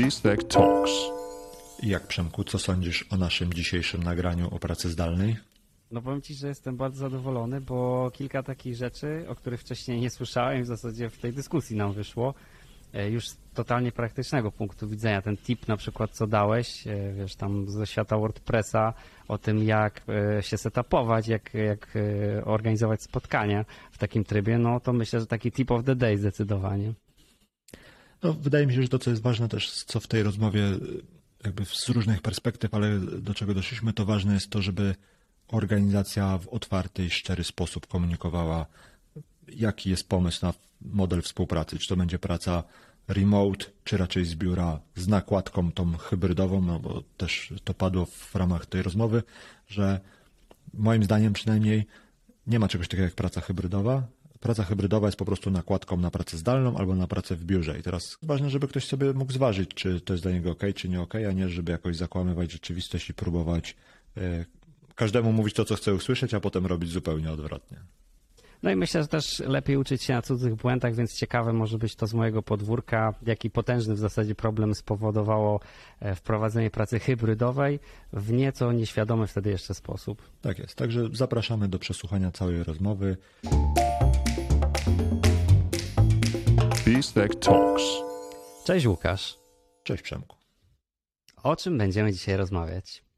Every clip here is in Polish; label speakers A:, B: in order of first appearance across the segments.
A: Peace Talks.
B: Jak Przemku, co sądzisz o naszym dzisiejszym nagraniu o pracy zdalnej?
C: No powiem Ci, że jestem bardzo zadowolony, bo kilka takich rzeczy, o których wcześniej nie słyszałem, w zasadzie w tej dyskusji nam wyszło. E, już z totalnie praktycznego punktu widzenia. Ten tip na przykład, co dałeś, e, wiesz, tam ze świata WordPressa, o tym jak e, się setupować, jak, jak organizować spotkania w takim trybie, no to myślę, że taki tip of the day zdecydowanie.
B: No, wydaje mi się, że to, co jest ważne też, co w tej rozmowie jakby z różnych perspektyw, ale do czego doszliśmy, to ważne jest to, żeby organizacja w otwarty i szczery sposób komunikowała, jaki jest pomysł na model współpracy. Czy to będzie praca remote, czy raczej z biura z nakładką tą hybrydową, no bo też to padło w ramach tej rozmowy, że moim zdaniem przynajmniej nie ma czegoś takiego jak praca hybrydowa. Praca hybrydowa jest po prostu nakładką na pracę zdalną albo na pracę w biurze. I teraz ważne, żeby ktoś sobie mógł zważyć, czy to jest dla niego ok, czy nie ok, a nie żeby jakoś zakłamywać rzeczywistość i próbować e, każdemu mówić to, co chce usłyszeć, a potem robić zupełnie odwrotnie.
C: No i myślę, że też lepiej uczyć się na cudzych błędach, więc ciekawe może być to z mojego podwórka, jaki potężny w zasadzie problem spowodowało e, wprowadzenie pracy hybrydowej w nieco nieświadomy wtedy jeszcze sposób.
B: Tak jest, także zapraszamy do przesłuchania całej rozmowy.
A: Peace Talks.
C: Cześć Łukasz.
B: Cześć Przemku.
C: O czym będziemy dzisiaj rozmawiać?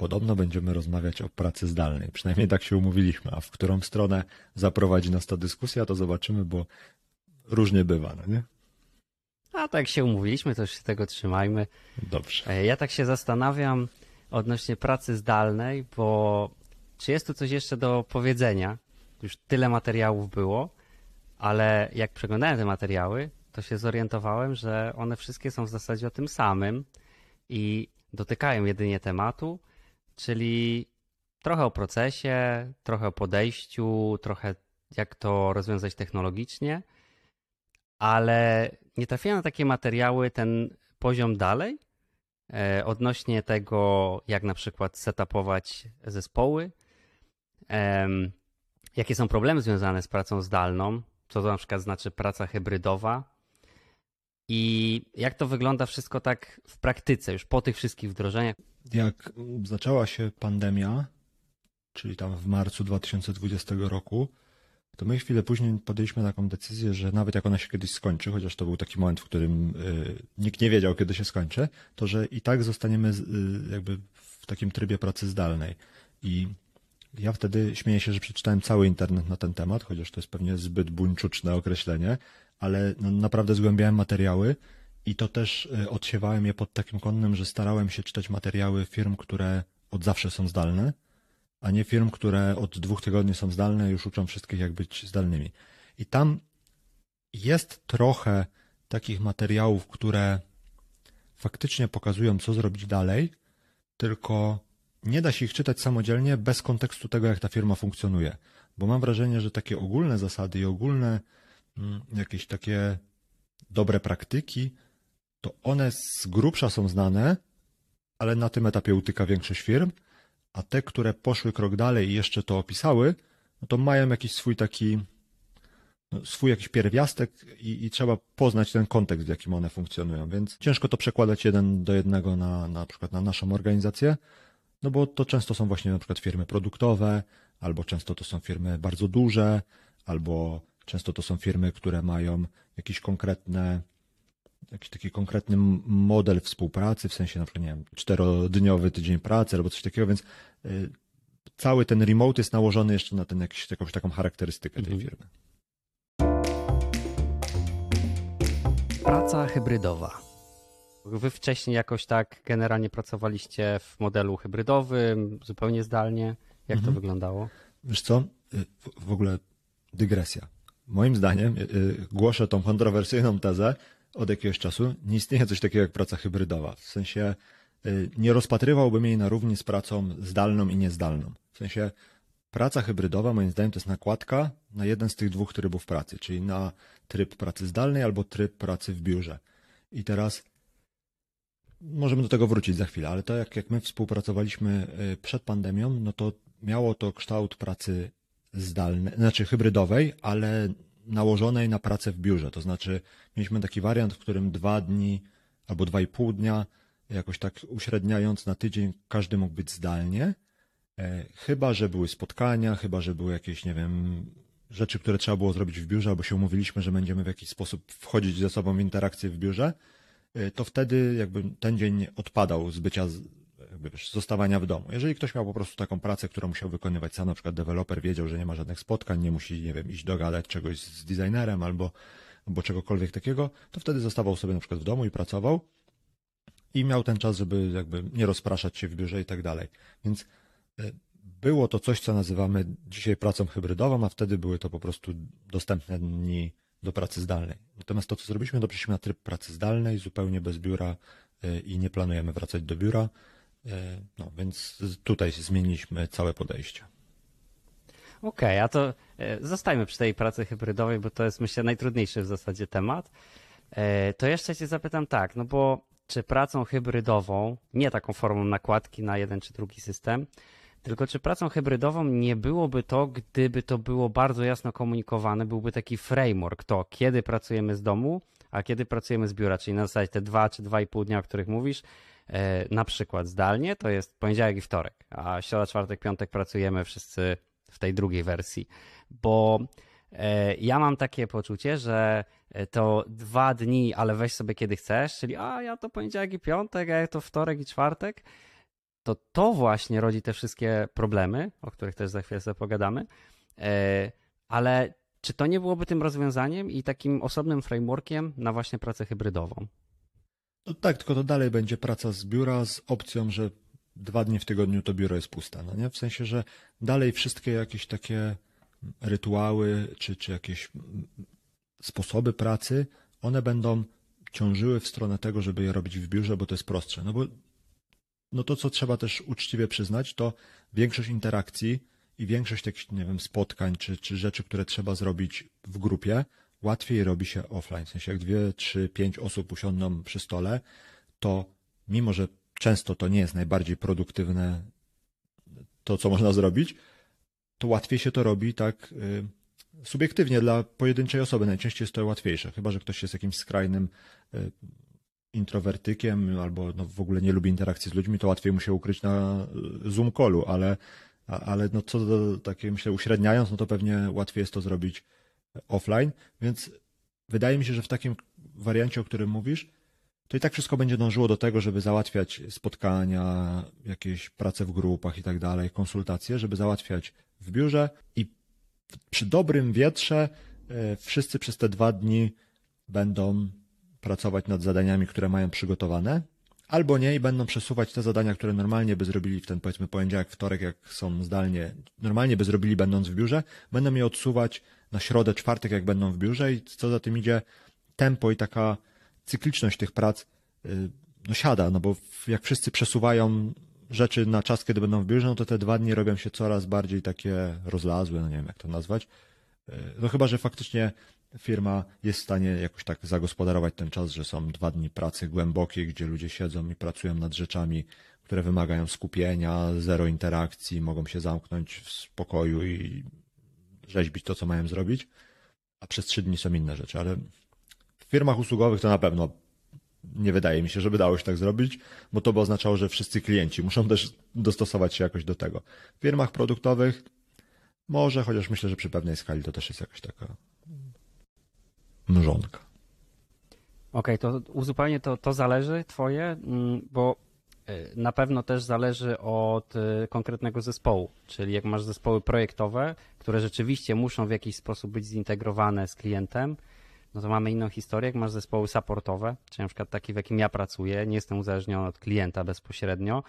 B: Podobno będziemy rozmawiać o pracy zdalnej. Przynajmniej tak się umówiliśmy, a w którą stronę zaprowadzi nas ta dyskusja, to zobaczymy, bo różnie bywa, no nie?
C: A tak się umówiliśmy, to już się tego trzymajmy.
B: Dobrze.
C: E, ja tak się zastanawiam odnośnie pracy zdalnej, bo czy jest tu coś jeszcze do powiedzenia? Już tyle materiałów było, ale jak przeglądałem te materiały, to się zorientowałem, że one wszystkie są w zasadzie o tym samym i dotykają jedynie tematu, czyli trochę o procesie, trochę o podejściu, trochę jak to rozwiązać technologicznie, ale nie trafiłem na takie materiały ten poziom dalej e, odnośnie tego, jak na przykład setupować zespoły, jakie są problemy związane z pracą zdalną, co to na przykład znaczy praca hybrydowa i jak to wygląda wszystko tak w praktyce, już po tych wszystkich wdrożeniach.
B: Jak zaczęła się pandemia, czyli tam w marcu 2020 roku, to my chwilę później podjęliśmy taką decyzję, że nawet jak ona się kiedyś skończy, chociaż to był taki moment, w którym y, nikt nie wiedział, kiedy się skończy, to że i tak zostaniemy y, jakby w takim trybie pracy zdalnej. I ja wtedy śmieję się, że przeczytałem cały internet na ten temat, chociaż to jest pewnie zbyt buńczuczne określenie, ale no, naprawdę zgłębiałem materiały i to też y, odsiewałem je pod takim kątem, że starałem się czytać materiały firm, które od zawsze są zdalne, a nie firm, które od dwóch tygodni są zdalne już uczą wszystkich, jak być zdalnymi. I tam jest trochę takich materiałów, które faktycznie pokazują, co zrobić dalej, tylko nie da się ich czytać samodzielnie bez kontekstu tego, jak ta firma funkcjonuje. Bo mam wrażenie, że takie ogólne zasady i ogólne mm, jakieś takie dobre praktyki, to one z grubsza są znane, ale na tym etapie utyka większość firm, a te, które poszły krok dalej i jeszcze to opisały, no to mają jakiś swój taki, no, swój jakiś pierwiastek i, i, trzeba poznać ten kontekst, w jakim one funkcjonują. Więc ciężko to przekładać jeden do jednego na, na przykład na naszą organizację, no bo to często są właśnie na przykład firmy produktowe, albo często to są firmy bardzo duże, albo często to są firmy, które mają jakieś konkretne, jakiś taki konkretny model współpracy, w sensie na przykład, nie wiem, czterodniowy tydzień pracy albo coś takiego, więc y, cały ten remote jest nałożony jeszcze na ten jakiś, jakąś taką charakterystykę tej mhm. firmy.
C: Praca hybrydowa. Wy wcześniej jakoś tak generalnie pracowaliście w modelu hybrydowym, zupełnie zdalnie. Jak mhm. to wyglądało?
B: Wiesz co, y, w ogóle dygresja. Moim zdaniem, y, głoszę tą kontrowersyjną tezę od jakiegoś czasu, nie istnieje coś takiego jak praca hybrydowa. W sensie y, nie rozpatrywałbym jej na równi z pracą zdalną i niezdalną. W sensie praca hybrydowa, moim zdaniem, to jest nakładka na jeden z tych dwóch trybów pracy, czyli na tryb pracy zdalnej albo tryb pracy w biurze. I teraz Możemy do tego wrócić za chwilę, ale to jak, jak my współpracowaliśmy y, przed pandemią, no to miało to kształt pracy zdalnej, znaczy hybrydowej, ale nałożonej na pracę w biurze. To znaczy mieliśmy taki wariant, w którym dwa dni albo dwa i pół dnia, jakoś tak uśredniając na tydzień, każdy mógł być zdalnie. E, chyba, że były spotkania, chyba, że były jakieś, nie wiem, rzeczy, które trzeba było zrobić w biurze, albo się umówiliśmy, że będziemy w jakiś sposób wchodzić ze sobą w interakcję w biurze, e, to wtedy jakby ten dzień odpadał z bycia, jakby wiesz, zostawania w domu. Jeżeli ktoś miał po prostu taką pracę, którą musiał wykonywać sam, na przykład deweloper wiedział, że nie ma żadnych spotkań, nie musi, nie wiem, iść dogadać czegoś z designerem albo, albo czegokolwiek takiego, to wtedy zostawał sobie na przykład w domu i pracował i miał ten czas, żeby jakby nie rozpraszać się w biurze i tak dalej. Więc e, było to coś, co nazywamy dzisiaj pracą hybrydową, a wtedy były to po prostu dostępne dni do pracy zdalnej. Natomiast to, co zrobiliśmy, to na tryb pracy zdalnej, zupełnie bez biura e, i nie planujemy wracać do biura. E, no, więc tutaj zmieniliśmy całe podejście.
C: Okej, okay, a to zostajmy przy tej pracy hybrydowej, bo to jest myślę najtrudniejszy w zasadzie temat. To jeszcze cię zapytam tak, no bo czy pracą hybrydową, nie taką formą nakładki na jeden czy drugi system, tylko czy pracą hybrydową nie byłoby to, gdyby to było bardzo jasno komunikowane, byłby taki framework, to kiedy pracujemy z domu, a kiedy pracujemy z biura, czyli na zasadzie te dwa czy dwa i pół dnia, o których mówisz, e, na przykład zdalnie, to jest poniedziałek i wtorek, a środa, czwartek, piątek pracujemy wszyscy w tej drugiej wersji, bo e, ja mam takie poczucie, że E, to dwa dni, ale weź sobie kiedy chcesz, czyli a ja to poniedziałek i piątek, a ja to wtorek i czwartek, to to właśnie rodzi te wszystkie problemy, o których też za chwilę sobie pogadamy. E, ale czy to nie byłoby tym rozwiązaniem i takim osobnym frameworkiem na właśnie pracę hybrydową?
B: No tak, tylko to dalej będzie praca z biura z opcją, że dwa dni w tygodniu to biuro jest puste. No nie? W sensie, że dalej wszystkie jakieś takie rytuały czy, czy jakieś sposoby pracy, one będą ciążyły w stronę tego, żeby je robić w biurze, bo to jest prostsze. No bo no to, co trzeba też uczciwie przyznać, to większość interakcji i większość takich, nie wiem, spotkań czy, czy rzeczy, które trzeba zrobić w grupie, łatwiej robi się offline. W sensie, jak dwie, trzy, pięć osób usiądą przy stole, to mimo, że często to nie jest najbardziej produktywne to, co można zrobić, to łatwiej się to robi tak y, subiektywnie dla pojedynczej osoby najczęściej jest to łatwiejsze, chyba że ktoś jest jakimś skrajnym e, introwertykiem albo no w ogóle nie lubi interakcji z ludźmi, to łatwiej mu się ukryć na e, Zoom callu, ale, ale no co do takiej, myślę, uśredniając, no to pewnie łatwiej jest to zrobić offline, więc wydaje mi się, że w takim wariancie, o którym mówisz, to i tak wszystko będzie dążyło do tego, żeby załatwiać spotkania, jakieś prace w grupach i tak dalej, konsultacje, żeby załatwiać w biurze i przy dobrym wietrze e, wszyscy przez te dwa dni będą pracować nad zadaniami, które mają przygotowane, albo nie i będą przesuwać te zadania, które normalnie by zrobili w ten powiedzmy poniedziałek, wtorek, jak są zdalnie, normalnie by zrobili będąc w biurze, będą je odsuwać na środę, czwartek, jak będą w biurze i co za tym idzie, tempo i taka cykliczność tych prac e, no siada, no bo jak wszyscy przesuwają rzeczy na czas, kiedy będą w biurze, no to te dwa dni robią się coraz bardziej takie rozlazłe, no nie wiem jak to nazwać. E, no chyba, że faktycznie firma jest w stanie jakoś tak zagospodarować ten czas, że są dwa dni pracy głębokiej, gdzie ludzie siedzą i pracują nad rzeczami, które wymagają skupienia, zero interakcji, mogą się zamknąć w spokoju i rzeźbić to, co mają zrobić, a przez trzy dni są inne rzeczy, ale w firmach usługowych to na pewno nie wydaje mi się, żeby dało się tak zrobić, bo to by oznaczało, że wszyscy klienci muszą też dostosować się jakoś do tego. W firmach produktowych może, chociaż myślę, że przy pewnej skali to też jest jakaś taka mrzonka.
C: Okej, okay, to uzupełnienie to, to zależy twoje, mm, bo na pewno też zależy od e, konkretnego zespołu, czyli jak masz zespoły projektowe, które rzeczywiście muszą w jakiś sposób być zintegrowane z klientem, no to mamy inną historię, jak masz zespoły supportowe, czy na przykład taki, w jakim ja pracuję, nie jestem uzależniony od klienta bezpośrednio,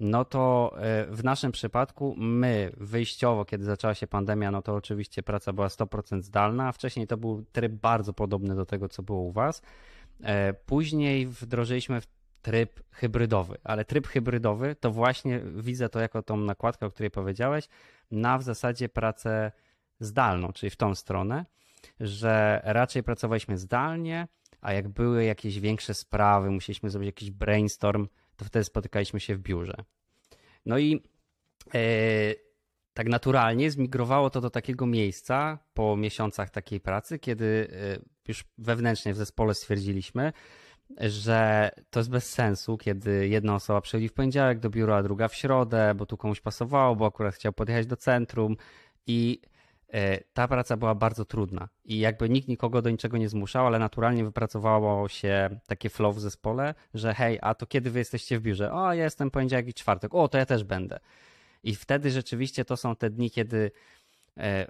C: no to e, w naszym przypadku my wyjściowo, kiedy zaczęła się pandemia, no to oczywiście praca była 100% zdalna, a wcześniej to był tryb bardzo podobny do tego, co było u Was. E, później wdrożyliśmy tryb hybrydowy, ale tryb hybrydowy to właśnie widzę to jako tą nakładkę, o której powiedziałeś, na w zasadzie pracę zdalną, czyli w tą stronę że raczej pracowaliśmy zdalnie, a jak były jakieś większe sprawy, musieliśmy zrobić jakiś brainstorm, to wtedy spotykaliśmy się w biurze. No i e, tak naturalnie zmigrowało to do takiego miejsca po miesiącach takiej pracy, kiedy e, już wewnętrznie w zespole stwierdziliśmy, że to jest bez sensu, kiedy jedna osoba przychodzi w poniedziałek do biura, a druga w środę, bo tu komuś pasowało, bo akurat chciał podjechać do centrum i e, ta praca była bardzo trudna i jakby nikt nikogo do niczego nie zmuszał, ale naturalnie wypracowało się takie flow w zespole, że hej, a to kiedy wy jesteście w biurze? O, ja jestem poniedziałek i czwartek. O, to ja też będę. I wtedy rzeczywiście to są te dni, kiedy e,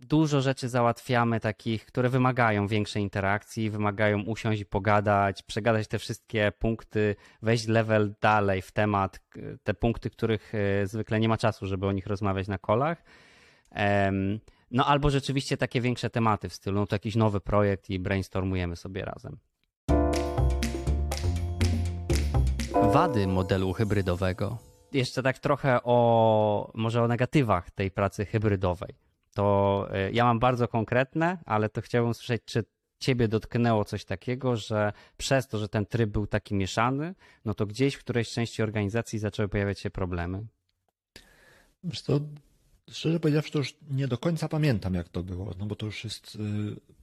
C: dużo rzeczy załatwiamy takich, które wymagają większej interakcji, wymagają usiąść i pogadać, przegadać te wszystkie punkty, wejść level dalej w temat, te punkty, których e, zwykle nie ma czasu, żeby o nich rozmawiać na kolach. No albo rzeczywiście takie większe tematy w stylu, no to jakiś nowy projekt i brainstormujemy sobie razem. Wady modelu hybrydowego. Jeszcze tak trochę o może o negatywach tej pracy hybrydowej to e, ja mam bardzo konkretne, ale to chciałbym słyszeć, czy ciebie dotknęło coś takiego, że przez to, że ten tryb był taki mieszany, no to gdzieś w którejś części organizacji zaczęły pojawiać się problemy?
B: Wiesz to szczerze powiedziawszy, to już nie do końca pamiętam, jak to było, no bo to już jest, y,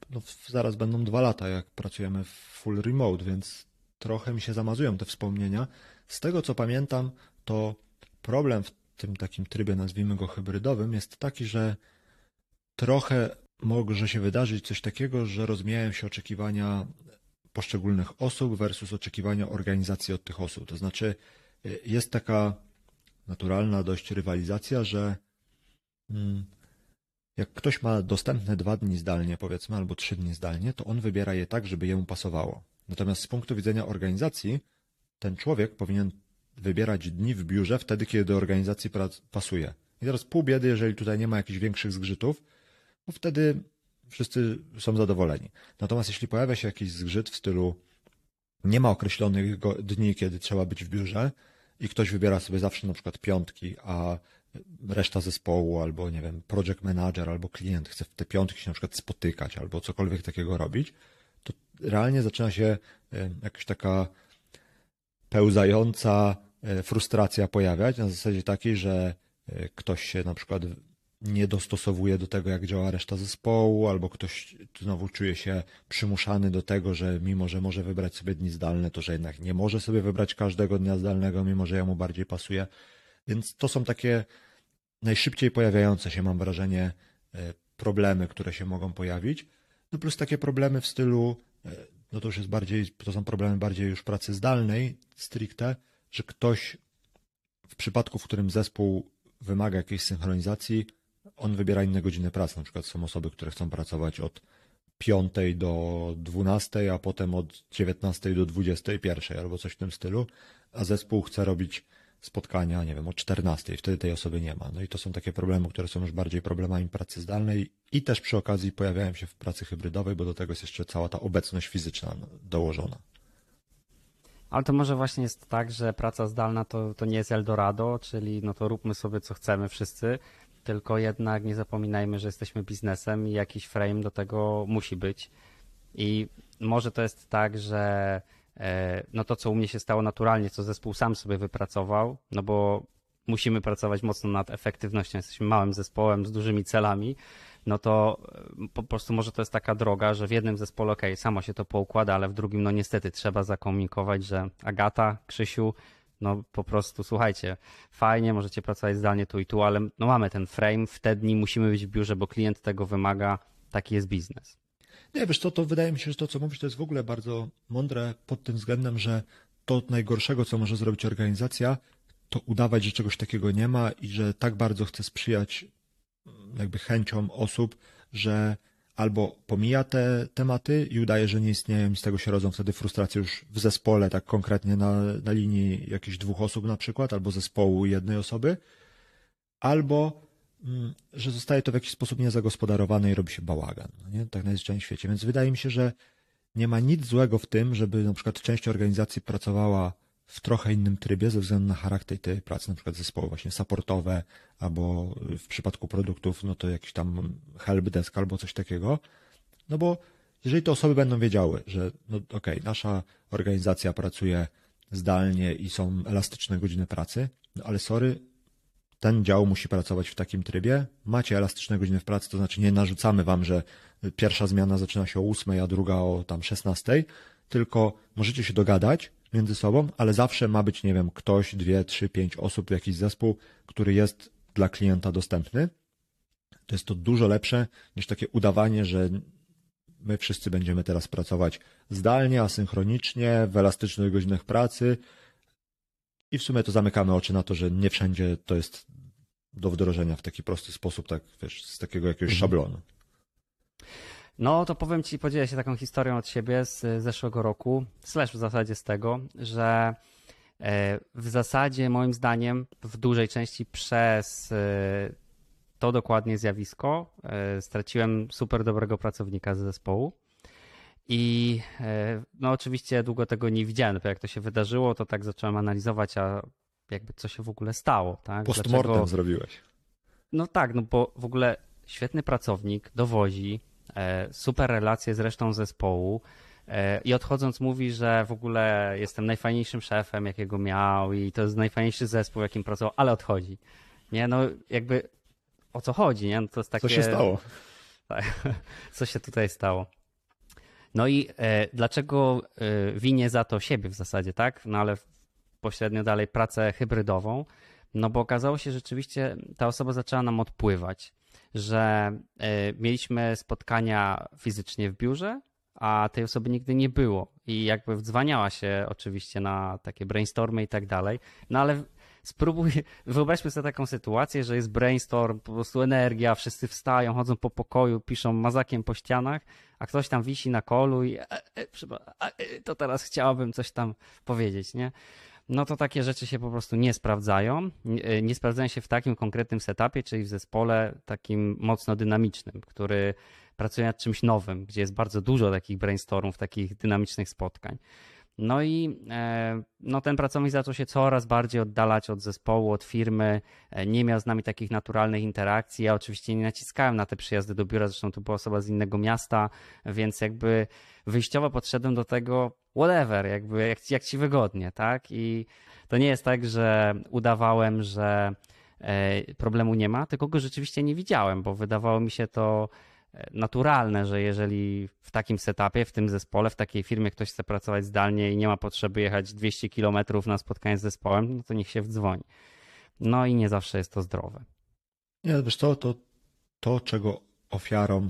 B: no zaraz będą dwa lata, jak pracujemy w full remote, więc trochę mi się zamazują te wspomnienia. Z tego, co pamiętam, to problem w tym takim trybie, nazwijmy go hybrydowym, jest taki, że trochę może się wydarzyć coś takiego, że rozmijają się oczekiwania poszczególnych osób versus oczekiwania organizacji od tych osób. To znaczy, y, jest taka naturalna dość rywalizacja, że mm, jak ktoś ma dostępne dwa dni zdalnie, powiedzmy, albo trzy dni zdalnie, to on wybiera je tak, żeby jemu pasowało. Natomiast z punktu widzenia organizacji, ten człowiek powinien wybierać dni w biurze wtedy, kiedy do organizacji pasuje. I teraz pół biedy, jeżeli tutaj nie ma jakichś większych zgrzytów, bo wtedy wszyscy są zadowoleni. Natomiast jeśli pojawia się jakiś zgrzyt w stylu nie ma określonych dni, kiedy trzeba być w biurze i ktoś wybiera sobie zawsze na przykład piątki, a reszta zespołu albo nie wiem, project manager albo klient chce w te piątki się na przykład spotykać albo cokolwiek takiego robić, to realnie zaczyna się e, jakaś taka pełzająca e, frustracja pojawiać na zasadzie takiej, że e, ktoś się na przykład nie dostosowuje do tego, jak działa reszta zespołu, albo ktoś znowu czuje się przymuszany do tego, że mimo, że może wybrać sobie dni zdalne, to że jednak nie może sobie wybrać każdego dnia zdalnego, mimo że jemu bardziej pasuje. Więc to są takie najszybciej pojawiające się, mam wrażenie, e, problemy, które się mogą pojawić. No plus takie problemy w stylu, e, no to już jest bardziej, to są problemy bardziej już pracy zdalnej, stricte, że ktoś w przypadku, w którym zespół wymaga jakiejś synchronizacji, on wybiera inne godziny pracy. Na przykład są osoby, które chcą pracować od 5 do 12, a potem od 19 do 21 albo coś w tym stylu, a zespół chce robić spotkania, nie wiem, o 14, wtedy tej osoby nie ma. No i to są takie problemy, które są już bardziej problemami pracy zdalnej i też przy okazji pojawiają się w pracy hybrydowej, bo do tego jest jeszcze cała ta obecność fizyczna dołożona.
C: Ale to może właśnie jest tak, że praca zdalna to, to nie jest Eldorado, czyli no to róbmy sobie co chcemy wszyscy, tylko jednak nie zapominajmy, że jesteśmy biznesem i jakiś frame do tego musi być. I może to jest tak, że e, no to, co u mnie się stało naturalnie, co zespół sam sobie wypracował, no bo musimy pracować mocno nad efektywnością, jesteśmy małym zespołem z dużymi celami, no to e, po prostu może to jest taka droga, że w jednym zespole, ok, samo się to poukłada, ale w drugim, no niestety trzeba zakomunikować, że Agata, Krzysiu, no po prostu słuchajcie, fajnie, możecie pracować zdalnie tu i tu, ale no mamy ten frame, w te dni musimy być w biurze, bo klient tego wymaga, taki jest biznes.
B: Nie, wiesz co, to wydaje mi się, że to, co mówisz, to jest w ogóle bardzo mądre pod tym względem, że to najgorszego, co może zrobić organizacja, to udawać, że czegoś takiego nie ma i że tak bardzo chce sprzyjać jakby chęciom osób, że albo pomija te tematy i udaje, że nie istnieją i z tego się rodzą wtedy frustracje już w zespole, tak konkretnie na, na linii jakichś dwóch osób na przykład, albo zespołu jednej osoby, albo mm, że zostaje to w jakiś sposób niezagospodarowane i robi się bałagan, no nie? tak najzwyczajniej w świecie. Więc wydaje mi się, że nie ma nic złego w tym, żeby na przykład część organizacji pracowała w trochę innym trybie ze względu na charakter tej pracy, na przykład zespoły właśnie supportowe, albo w przypadku produktów, no to jakiś tam helpdesk albo coś takiego. No bo jeżeli te osoby będą wiedziały, że no okej, okay, nasza organizacja pracuje zdalnie i są elastyczne godziny pracy, no ale sorry, ten dział musi pracować w takim trybie, macie elastyczne godziny w pracy, to znaczy nie narzucamy wam, że pierwsza zmiana zaczyna się o 8, a druga o tam 16, tylko możecie się dogadać między sobą, ale zawsze ma być, nie wiem, ktoś, dwie, trzy, pięć osób, jakiś zespół, który jest dla klienta dostępny. To jest to dużo lepsze niż takie udawanie, że my wszyscy będziemy teraz pracować zdalnie, asynchronicznie, w elastycznych godzinach pracy i w sumie to zamykamy oczy na to, że nie wszędzie to jest do wdrożenia w taki prosty sposób, tak wiesz, z takiego jakiegoś mhm. szablonu.
C: No to powiem ci, podzielę się taką historią od siebie z zeszłego roku, slash w zasadzie z tego, że e, w zasadzie moim zdaniem w dużej części przez e, to dokładnie zjawisko e, straciłem super dobrego pracownika z zespołu. I no oczywiście długo tego nie widziałem. Dopiero jak to się wydarzyło, to tak zacząłem analizować, a jakby co się w ogóle stało. Tak?
B: Postmortem Dlaczego... zrobiłeś.
C: No tak, no bo w ogóle świetny pracownik dowozi, super relacje z resztą zespołu. E, I odchodząc mówi, że w ogóle jestem najfajniejszym szefem, jakiego miał i to jest najfajniejszy zespół, jakim pracował, ale odchodzi. Nie, no jakby o co chodzi, nie? No to jest takie...
B: Co się stało?
C: Tak, co się tutaj stało? No i e, dlaczego e, winię za to siebie w zasadzie, tak? No ale pośrednio dalej pracę hybrydową, no bo okazało się, że rzeczywiście ta osoba zaczęła nam odpływać że e, mieliśmy spotkania fizycznie w biurze, a tej osoby nigdy nie było. I jakby wdzwaniała się oczywiście na takie brainstormy i tak dalej. No ale spróbuj, wyobraźmy sobie taką sytuację, że jest brainstorm, po prostu energia, wszyscy wstają, chodzą po pokoju, piszą mazakiem po ścianach, a ktoś tam wisi na kolu i e, e, to teraz chciałabym coś tam powiedzieć, nie? No to takie rzeczy się po prostu nie sprawdzają. Nie, nie sprawdzają się w takim konkretnym setupie, czyli w zespole takim mocno dynamicznym, który pracuje nad czymś nowym, gdzie jest bardzo dużo takich brainstormów, takich dynamicznych spotkań. No i e, no ten pracownik zaczął się coraz bardziej oddalać od zespołu, od firmy, e, nie miał z nami takich naturalnych interakcji. Ja oczywiście nie naciskałem na te przyjazdy do biura, zresztą to była osoba z innego miasta, więc jakby wyjściowo podszedłem do tego whatever, jakby jak, jak ci wygodnie, tak? I to nie jest tak, że udawałem, że e, problemu nie ma, tylko go rzeczywiście nie widziałem, bo wydawało mi się to naturalne, że jeżeli w takim setupie, w tym zespole, w takiej firmie ktoś chce pracować zdalnie i nie ma potrzeby jechać 200 km na spotkanie z zespołem, no to niech się wdzwoni. No i nie zawsze jest to zdrowe.
B: Nie, wiesz co, to, to czego ofiarą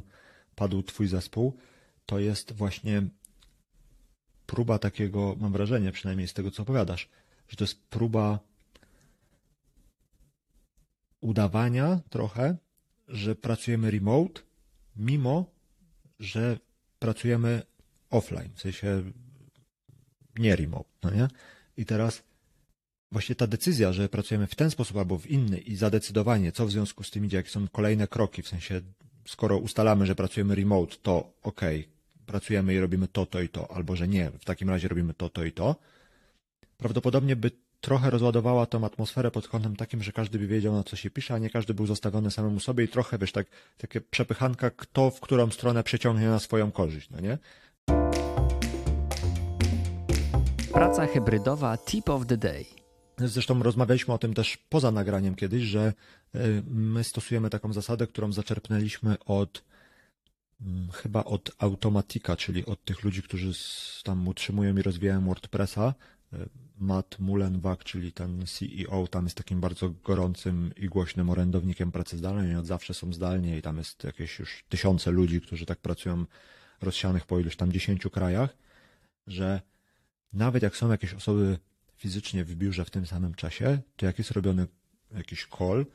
B: padł twój zespół, to jest właśnie próba takiego, mam wrażenie przynajmniej z tego, co opowiadasz, że to jest próba udawania trochę, że pracujemy remote, mimo że pracujemy offline, w sensie nie remote, no nie? I teraz właśnie ta decyzja, że pracujemy w ten sposób albo w inny i zadecydowanie, co w związku z tym idzie, jakie są kolejne kroki, w sensie skoro ustalamy, że pracujemy remote, to ok, pracujemy i robimy to, to i to, albo że nie, w takim razie robimy to, to i to, prawdopodobnie by trochę rozładowała tą atmosferę pod kątem takim, że każdy by wiedział, na co się pisze, a nie każdy był zostawiony samemu sobie i trochę, wiesz, tak, takie przepychanka, kto w którą stronę przeciągnie na swoją korzyść, no nie?
C: Praca hybrydowa Tip of the Day.
B: Zresztą rozmawialiśmy o tym też poza nagraniem kiedyś, że y, my stosujemy taką zasadę, którą zaczerpnęliśmy od mm, chyba od Automatika, czyli od tych ludzi, którzy tam utrzymują i rozwijają WordPressa, Matt Mullenweg, czyli ten CEO, tam jest takim bardzo gorącym i głośnym orędownikiem pracy zdalnej. Od zawsze są zdalnie i tam jest jakieś już tysiące ludzi, którzy tak pracują rozsianych po iluś tam dziesięciu krajach, że nawet jak są jakieś osoby fizycznie w biurze w tym samym czasie, to jak jest robiony jakiś call,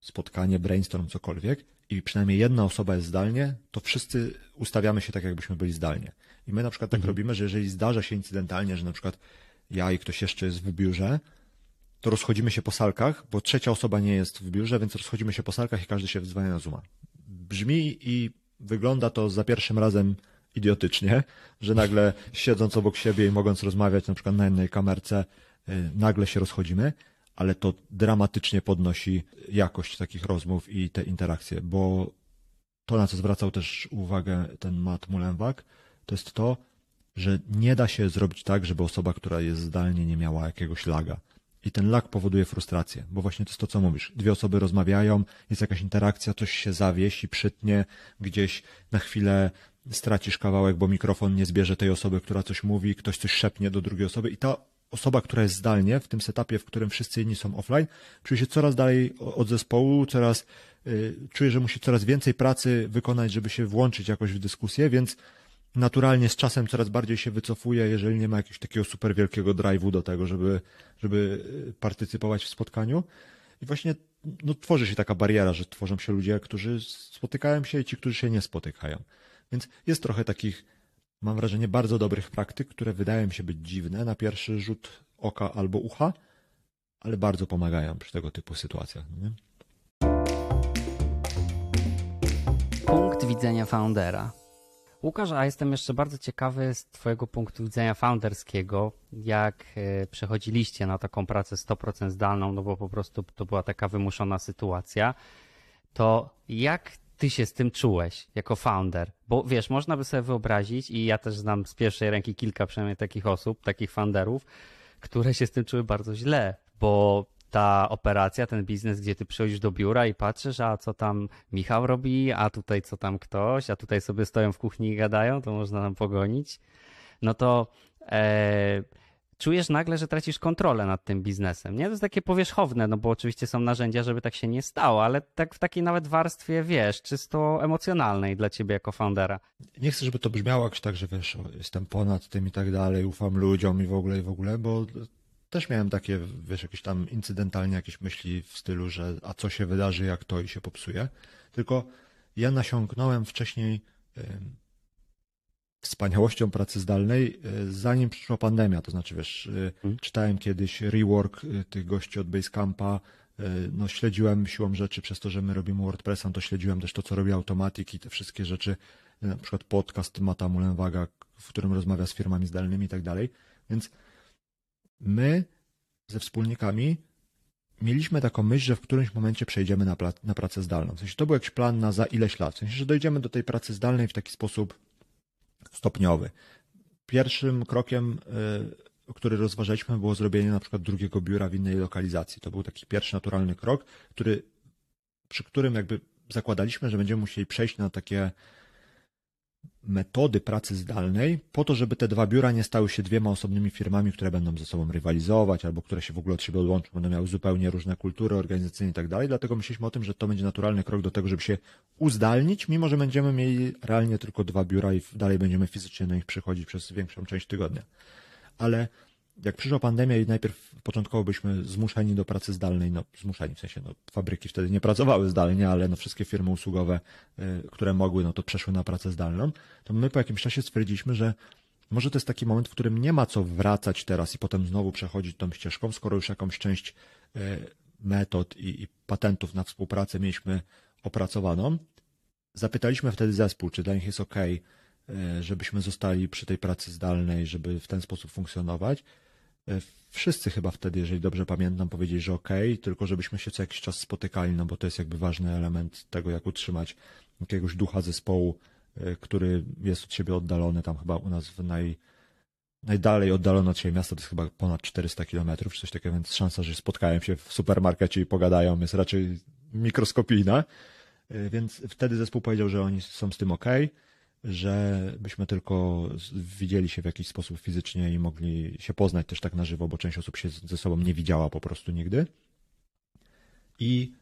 B: spotkanie, brainstorm, cokolwiek i przynajmniej jedna osoba jest zdalnie, to wszyscy ustawiamy się tak, jakbyśmy byli zdalnie. I my na przykład tak mhm. robimy, że jeżeli zdarza się incydentalnie, że na przykład ja i ktoś jeszcze jest w biurze, to rozchodzimy się po salkach, bo trzecia osoba nie jest w biurze, więc rozchodzimy się po salkach i każdy się wdzwania na Zooma. Brzmi i wygląda to za pierwszym razem idiotycznie, że nagle siedząc obok siebie i mogąc rozmawiać na przykład na jednej kamerce, y, nagle się rozchodzimy, ale to dramatycznie podnosi jakość takich rozmów i te interakcje, bo to, na co zwracał też uwagę ten Matt Mullenweg, to jest to, że nie da się zrobić tak, żeby osoba, która jest zdalnie, nie miała jakiegoś laga. I ten lag powoduje frustrację, bo właśnie to jest to, co mówisz. Dwie osoby rozmawiają, jest jakaś interakcja, coś się zawiesi, przytnie, gdzieś na chwilę stracisz kawałek, bo mikrofon nie zbierze tej osoby, która coś mówi, ktoś coś szepnie do drugiej osoby i ta osoba, która jest zdalnie, w tym setupie, w którym wszyscy inni są offline, czuje się coraz dalej od zespołu, coraz y, czuje, że musi coraz więcej pracy wykonać, żeby się włączyć jakoś w dyskusję, więc naturalnie z czasem coraz bardziej się wycofuje, jeżeli nie ma jakiegoś takiego super wielkiego drive'u do tego, żeby, żeby y, partycypować w spotkaniu. I właśnie no, tworzy się taka bariera, że tworzą się ludzie, którzy spotykają się i ci, którzy się nie spotykają. Więc jest trochę takich, mam wrażenie, bardzo dobrych praktyk, które wydają się być dziwne na pierwszy rzut oka albo ucha, ale bardzo pomagają przy tego typu sytuacjach. Nie?
C: Punkt widzenia foundera. Łukasz, a jestem jeszcze bardzo ciekawy z Twojego punktu widzenia founderskiego, jak e, przechodziliście na taką pracę 100% zdalną, no bo po prostu to była taka wymuszona sytuacja. To jak Ty się z tym czułeś jako founder? Bo wiesz, można by sobie wyobrazić, i ja też znam z pierwszej ręki kilka przynajmniej takich osób, takich founderów, które się z tym czuły bardzo źle, bo ta operacja, ten biznes, gdzie ty przychodzisz do biura i patrzysz, a co tam Michał robi, a tutaj co tam ktoś, a tutaj sobie stoją w kuchni i gadają, to można nam pogonić. No to e, czujesz nagle, że tracisz kontrolę nad tym biznesem. Nie? To jest takie powierzchowne, no bo oczywiście są narzędzia, żeby tak się nie stało, ale tak w takiej nawet warstwie, wiesz, czysto emocjonalnej dla ciebie jako foundera.
B: Nie chcę, żeby to brzmiało jakoś tak, że wiesz, jestem ponad tym i tak dalej, ufam ludziom i w ogóle i w ogóle, bo też miałem takie, wiesz, jakieś tam incydentalnie jakieś myśli w stylu, że a co się wydarzy, jak to i się popsuje. Tylko ja nasiągnąłem wcześniej y, wspaniałością pracy zdalnej, y, zanim przyszła pandemia. To znaczy, wiesz, y, hmm. czytałem kiedyś rework y, tych gości od Basecampa, no śledziłem siłą rzeczy przez to, że my robimy WordPressa, to śledziłem też to, co robi Automatic i te wszystkie rzeczy, na przykład podcast Mata Mullenwaga, w którym rozmawia z firmami zdalnymi i tak dalej. Więc my ze wspólnikami mieliśmy taką myśl, że w którymś momencie przejdziemy na, na pracę zdalną. W sensie to był jakiś plan na za ileś lat. W sensie, że dojdziemy do tej pracy zdalnej w taki sposób stopniowy. Pierwszym krokiem, y, który rozważaliśmy, było zrobienie na przykład drugiego biura w innej lokalizacji. To był taki pierwszy naturalny krok, który, przy którym jakby zakładaliśmy, że będziemy musieli przejść na takie metody pracy zdalnej po to, żeby te dwa biura nie stały się dwiema osobnymi firmami, które będą ze sobą rywalizować albo które się w ogóle od siebie odłączą, będą miały zupełnie różne kultury organizacyjne i tak dalej. Dlatego myśleliśmy o tym, że to będzie naturalny krok do tego, żeby się uzdalnić, mimo że będziemy mieli realnie tylko dwa biura i dalej będziemy fizycznie na nich przychodzić przez większą część tygodnia. Ale jak przyszła pandemia i najpierw początkowo byliśmy zmuszeni do pracy zdalnej, no zmuszeni w sensie, no fabryki wtedy nie pracowały zdalnie, ale no wszystkie firmy usługowe, y, które mogły, no to przeszły na pracę zdalną, to my po jakimś czasie stwierdziliśmy, że może to jest taki moment, w którym nie ma co wracać teraz i potem znowu przechodzić tą ścieżką, skoro już jakąś część y, metod i, i patentów na współpracę mieliśmy opracowaną. Zapytaliśmy wtedy zespół, czy dla nich jest ok, żebyśmy zostali przy tej pracy zdalnej, żeby w ten sposób funkcjonować. E, wszyscy chyba wtedy, jeżeli dobrze pamiętam, powiedzieli, że ok, tylko żebyśmy się co jakiś czas spotykali, no bo to jest jakby ważny element tego, jak utrzymać jakiegoś ducha zespołu, e, który jest od siebie oddalony, tam chyba u nas w naj, najdalej oddalone od siebie miasto to jest chyba ponad 400 kilometrów, czy coś takiego, więc szansa, że spotkają się w supermarkecie i pogadają jest raczej mikroskopijna. E, więc wtedy zespół powiedział, że oni są z tym ok że byśmy tylko widzieli się w jakiś sposób fizycznie i mogli się poznać też tak na żywo, bo część osób się ze sobą nie widziała po prostu nigdy. I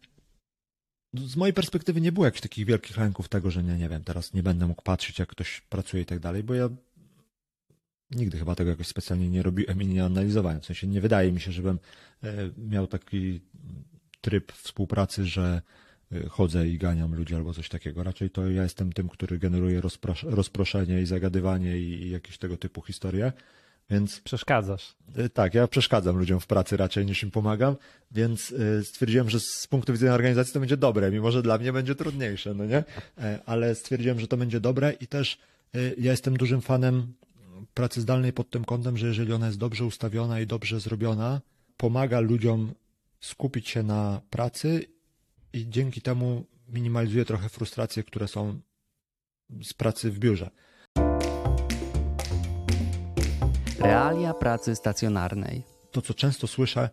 B: z mojej perspektywy nie było jakichś takich wielkich lęków tego, że nie, nie wiem, teraz nie będę mógł patrzeć, jak ktoś pracuje i tak dalej, bo ja nigdy chyba tego jakoś specjalnie nie robiłem i nie analizowałem. W sensie nie wydaje mi się, żebym e, miał taki tryb współpracy, że chodzę i ganiam ludzi albo coś takiego. Raczej to ja jestem tym, który generuje rozproszenie i zagadywanie i jakieś tego typu historie. Więc
C: przeszkadzasz.
B: Y, tak, ja przeszkadzam ludziom w pracy raczej niż im pomagam, więc y, stwierdziłem, że z punktu widzenia organizacji to będzie dobre, mimo że dla mnie będzie trudniejsze, no nie? E, ale stwierdziłem, że to będzie dobre i też ja jestem dużym fanem pracy zdalnej pod tym kątem, że jeżeli ona jest dobrze ustawiona i dobrze zrobiona, pomaga ludziom skupić się na pracy i dzięki temu minimalizuje trochę frustracje, które są z pracy w biurze.
C: Realia pracy stacjonarnej.
B: To, co często słyszę,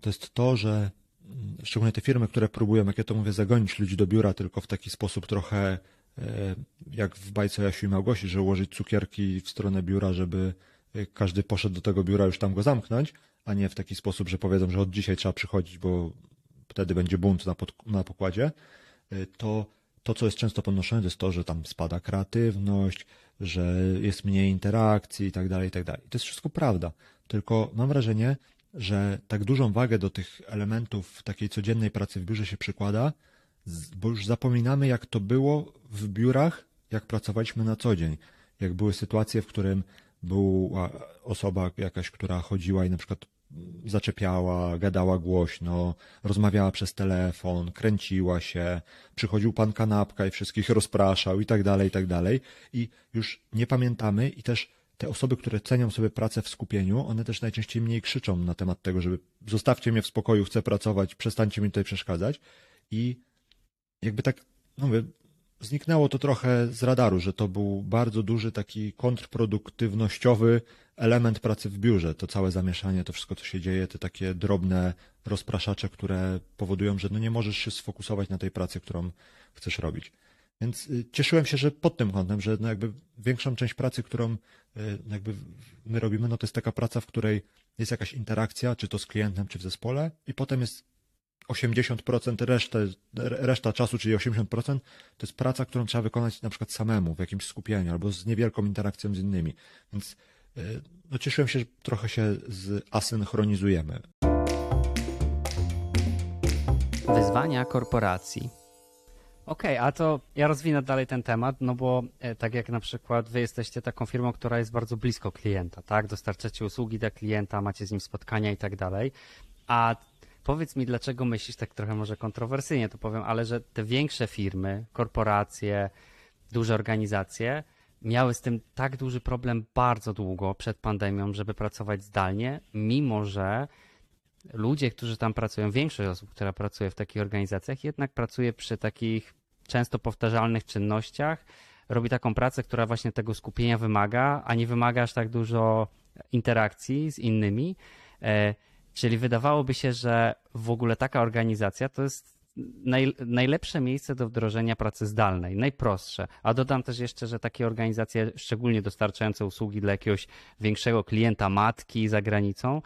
B: to jest to, że mm, szczególnie te firmy, które próbują, jak ja to mówię, zagonić ludzi do biura, tylko w taki sposób trochę e, jak w bajce Jasiu i Małgosi, że ułożyć cukierki w stronę biura, żeby e, każdy poszedł do tego biura już tam go zamknąć, a nie w taki sposób, że powiedzą, że od dzisiaj trzeba przychodzić, bo wtedy będzie bunt na, pod, na pokładzie, to to, co jest często podnoszone, to jest to, że tam spada kreatywność, że jest mniej interakcji i tak dalej, i tak dalej. To jest wszystko prawda. Tylko mam wrażenie, że tak dużą wagę do tych elementów takiej codziennej pracy w biurze się przykłada, bo już zapominamy, jak to było w biurach, jak pracowaliśmy na co dzień. Jak były sytuacje, w którym była osoba jakaś, która chodziła i na przykład zaczepiała, gadała głośno, rozmawiała przez telefon, kręciła się, przychodził pan kanapka i wszystkich rozpraszał i tak dalej, i tak dalej. I już nie pamiętamy i też te osoby, które cenią sobie pracę w skupieniu, one też najczęściej mniej krzyczą na temat tego, żeby zostawcie mnie w spokoju, chcę pracować, przestańcie mi tutaj przeszkadzać. I jakby tak, no mówię, zniknęło to trochę z radaru, że to był bardzo duży taki kontrproduktywnościowy element pracy w biurze. To całe zamieszanie, to wszystko, co się dzieje, te takie drobne rozpraszacze, które powodują, że no nie możesz się sfokusować na tej pracy, którą chcesz robić. Więc y, cieszyłem się, że pod tym kątem, że no jakby większą część pracy, którą y, jakby my robimy, no to jest taka praca, w której jest jakaś interakcja, czy to z klientem, czy w zespole, i potem jest 80%, resztę, reszta czasu, czyli 80%, to jest praca, którą trzeba wykonać na przykład samemu, w jakimś skupieniu, albo z niewielką interakcją z innymi. Więc y, no, cieszyłem się, że trochę się zasynchronizujemy.
C: Wyzwania korporacji. Okej, okay, a to ja rozwinę dalej ten temat, no bo e, tak jak na przykład wy jesteście taką firmą, która jest bardzo blisko klienta, tak? Dostarczacie usługi dla klienta, macie z nim spotkania i tak dalej. A powiedz mi, dlaczego myślisz tak trochę może kontrowersyjnie, to powiem, ale że te większe firmy, korporacje, duże organizacje miały z tym tak duży problem bardzo długo przed pandemią, żeby pracować zdalnie, mimo że ludzie, którzy tam pracują, większość osób, która pracuje w takich organizacjach, jednak pracuje przy takich często powtarzalnych czynnościach, robi taką pracę, która właśnie tego skupienia wymaga, a nie wymaga aż tak dużo interakcji z innymi. Czyli wydawałoby się, że w ogóle taka organizacja to jest naj, najlepsze miejsce do wdrożenia pracy zdalnej, najprostsze. A dodam też jeszcze, że takie organizacje, szczególnie dostarczające usługi dla jakiegoś większego klienta, matki za granicą,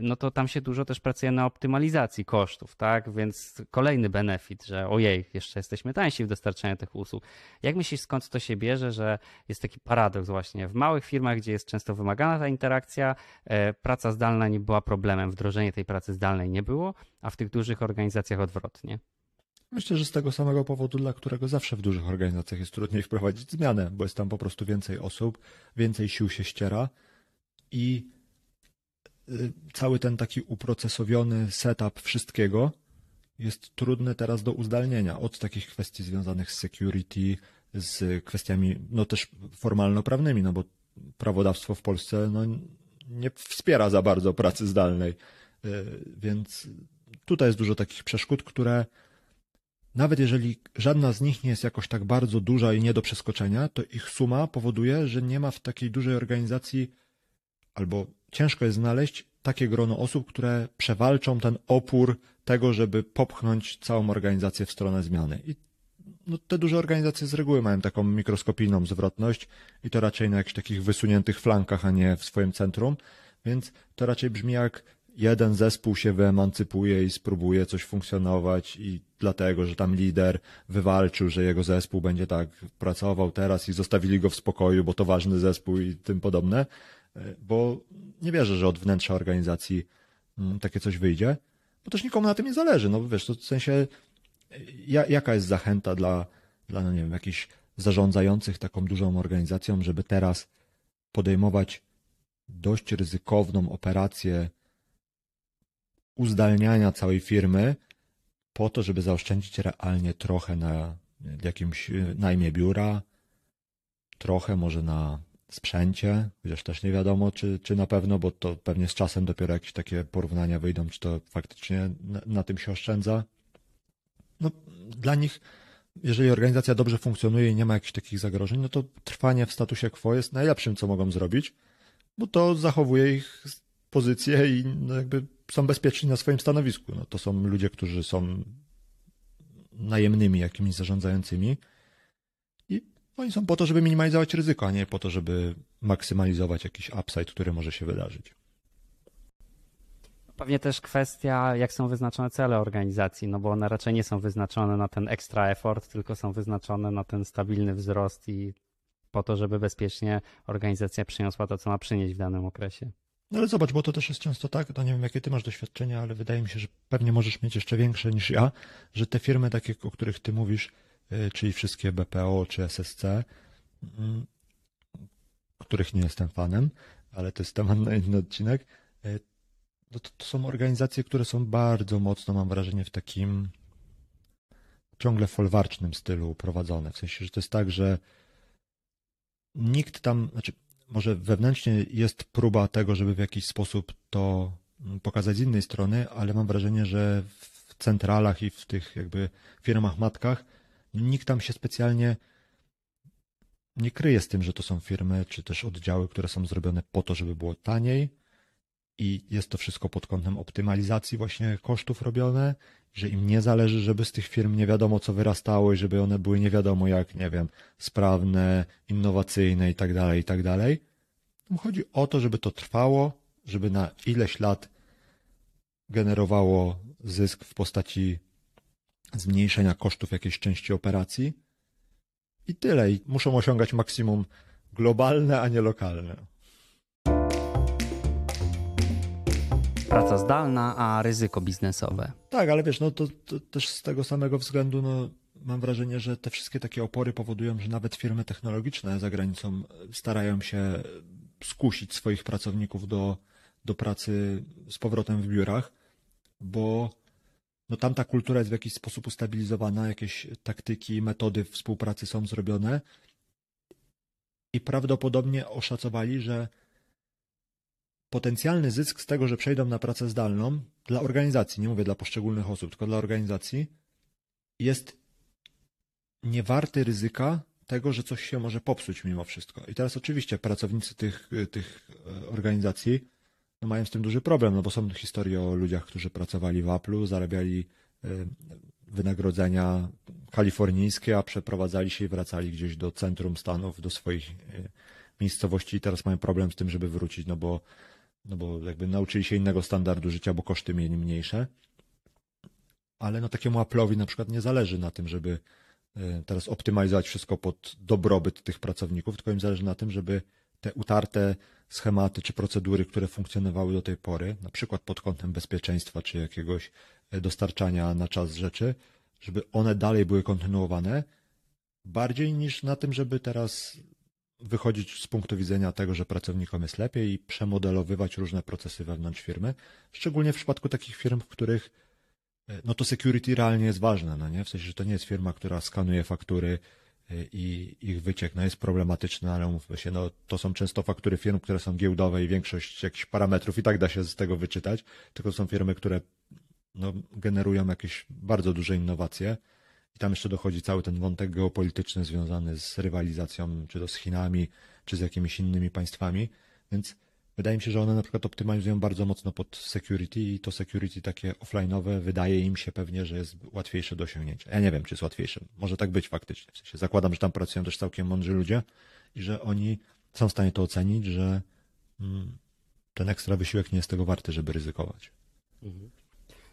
C: no to tam się dużo też pracuje na optymalizacji kosztów, tak? Więc kolejny benefit, że ojej, jeszcze jesteśmy tańsi w dostarczaniu tych usług. Jak myślisz, skąd to się bierze, że jest taki paradoks właśnie? W małych firmach, gdzie jest często wymagana ta interakcja, e, praca zdalna nie była problemem, wdrożenie tej pracy zdalnej nie było, a w tych dużych organizacjach odwrotnie.
B: Myślę, że z tego samego powodu, dla którego zawsze w dużych organizacjach jest trudniej wprowadzić zmianę, bo jest tam po prostu więcej osób, więcej sił się ściera i cały ten taki uprocesowiony setup wszystkiego jest trudny teraz do uzdalnienia. Od takich kwestii związanych z security, z kwestiami no też formalno-prawnymi, no bo prawodawstwo w Polsce no, nie wspiera za bardzo pracy zdalnej. Y, więc tutaj jest dużo takich przeszkód, które nawet jeżeli żadna z nich nie jest jakoś tak bardzo duża i nie do przeskoczenia, to ich suma powoduje, że nie ma w takiej dużej organizacji albo ciężko jest znaleźć takie grono osób, które przewalczą ten opór tego, żeby popchnąć całą organizację w stronę zmiany. I no, te duże organizacje z reguły mają taką mikroskopijną zwrotność i to raczej na jakichś takich wysuniętych flankach, a nie w swoim centrum, więc to raczej brzmi jak jeden zespół się wyemancypuje i spróbuje coś funkcjonować i dlatego, że tam lider wywalczył, że jego zespół będzie tak pracował teraz i zostawili go w spokoju, bo to ważny zespół i tym podobne, bo nie wierzę, że od wnętrza organizacji mm, takie coś wyjdzie, bo też nikomu na tym nie zależy, no wiesz, to w sensie jaka jest zachęta dla, dla no nie wiem, jakichś zarządzających taką dużą organizacją, żeby teraz podejmować dość ryzykowną operację uzdalniania całej firmy po to, żeby zaoszczędzić realnie trochę na jakimś y, najmie biura, trochę może na sprzęcie, chociaż też nie wiadomo, czy, czy na pewno, bo to pewnie z czasem dopiero jakieś takie porównania wyjdą, czy to faktycznie na, na tym się oszczędza. No, dla nich, jeżeli organizacja dobrze funkcjonuje i nie ma jakichś takich zagrożeń, no to trwanie w statusie quo jest najlepszym, co mogą zrobić, bo to zachowuje ich pozycję i no jakby są bezpieczni na swoim stanowisku. No, to są ludzie, którzy są najemnymi jakimiś zarządzającymi. Oni są po to, żeby minimalizować ryzyko, a nie po to, żeby maksymalizować jakiś upside, który może się wydarzyć.
C: Pewnie też kwestia, jak są wyznaczone cele organizacji, no bo one raczej nie są wyznaczone na ten extra effort, tylko są wyznaczone na ten stabilny wzrost i po to, żeby bezpiecznie organizacja przyniosła to, co ma przynieść w danym okresie.
B: No ale zobacz, bo to też jest często tak, to nie wiem jakie ty masz doświadczenia, ale wydaje mi się, że pewnie możesz mieć jeszcze większe niż ja, że te firmy takie, o których ty mówisz, czyli wszystkie BPO czy SSC, mm, których nie jestem fanem, ale to jest temat na inny odcinek, y, to, to są organizacje, które są bardzo mocno, mam wrażenie, w takim ciągle folwarcznym stylu prowadzone. W sensie, że to jest tak, że nikt tam, znaczy może wewnętrznie jest próba tego, żeby w jakiś sposób to pokazać z innej strony, ale mam wrażenie, że w centralach i w tych jakby firmach matkach nikt tam się specjalnie nie kryje z tym, że to są firmy czy też oddziały, które są zrobione po to, żeby było taniej i jest to wszystko pod kątem optymalizacji właśnie kosztów robione, że im nie zależy, żeby z tych firm nie wiadomo co wyrastało i żeby one były nie wiadomo jak, nie wiem, sprawne, innowacyjne i tak dalej, i tak dalej. Chodzi o to, żeby to trwało, żeby na ileś lat generowało zysk w postaci zmniejszenia kosztów jakiejś części operacji i tyle. I muszą osiągać maksimum globalne, a nie lokalne.
C: Praca zdalna, a ryzyko biznesowe.
B: Tak, ale wiesz, no to, to też z tego samego względu, no mam wrażenie, że te wszystkie takie opory powodują, że nawet firmy technologiczne za granicą starają się skusić swoich pracowników do, do pracy z powrotem w biurach, bo no tam ta kultura jest w jakiś sposób ustabilizowana, jakieś taktyki, metody współpracy są zrobione i prawdopodobnie oszacowali, że potencjalny zysk z tego, że przejdą na pracę zdalną dla organizacji, nie mówię dla poszczególnych osób, tylko dla organizacji, jest niewarty ryzyka tego, że coś się może popsuć mimo wszystko. I teraz oczywiście pracownicy tych, tych e, organizacji mają z tym duży problem, no bo są historie o ludziach, którzy pracowali w Apple'u, zarabiali e, wynagrodzenia kalifornijskie, a przeprowadzali się i wracali gdzieś do centrum Stanów, do swoich e, miejscowości i teraz mają problem z tym, żeby wrócić, no bo no bo jakby nauczyli się innego standardu życia, bo koszty mieli mniejsze. Ale no takiemu Apple'owi na przykład nie zależy na tym, żeby e, teraz optymalizować wszystko pod dobrobyt tych pracowników, tylko im zależy na tym, żeby te utarte schematy czy procedury, które funkcjonowały do tej pory, na przykład pod kątem bezpieczeństwa czy jakiegoś e, dostarczania na czas rzeczy, żeby one dalej były kontynuowane, bardziej niż na tym, żeby teraz wychodzić z punktu widzenia tego, że pracownikom jest lepiej i przemodelowywać różne procesy wewnątrz firmy, szczególnie w przypadku takich firm, w których e, no to security realnie jest ważne, no nie? W sensie, że to nie jest firma, która skanuje faktury i ich wyciek no jest problematyczny, ale mówmy się, no to są często faktury firm, które są giełdowe i większość jakichś parametrów i tak da się z tego wyczytać, tylko są firmy, które no, generują jakieś bardzo duże innowacje, i tam jeszcze dochodzi cały ten wątek geopolityczny związany z rywalizacją, czy to z Chinami, czy z jakimiś innymi państwami. Więc wydaje mi się, że one na przykład optymalizują bardzo mocno pod security i to security takie offline'owe wydaje im się pewnie, że jest łatwiejsze do osiągnięcia. Ja nie wiem, czy jest łatwiejsze. Może tak być faktycznie. W sensie zakładam, że tam pracują też całkiem mądrzy ludzie i że oni są w stanie to ocenić, że mm, ten ekstra wysiłek nie jest tego warty, żeby ryzykować.
C: Mhm.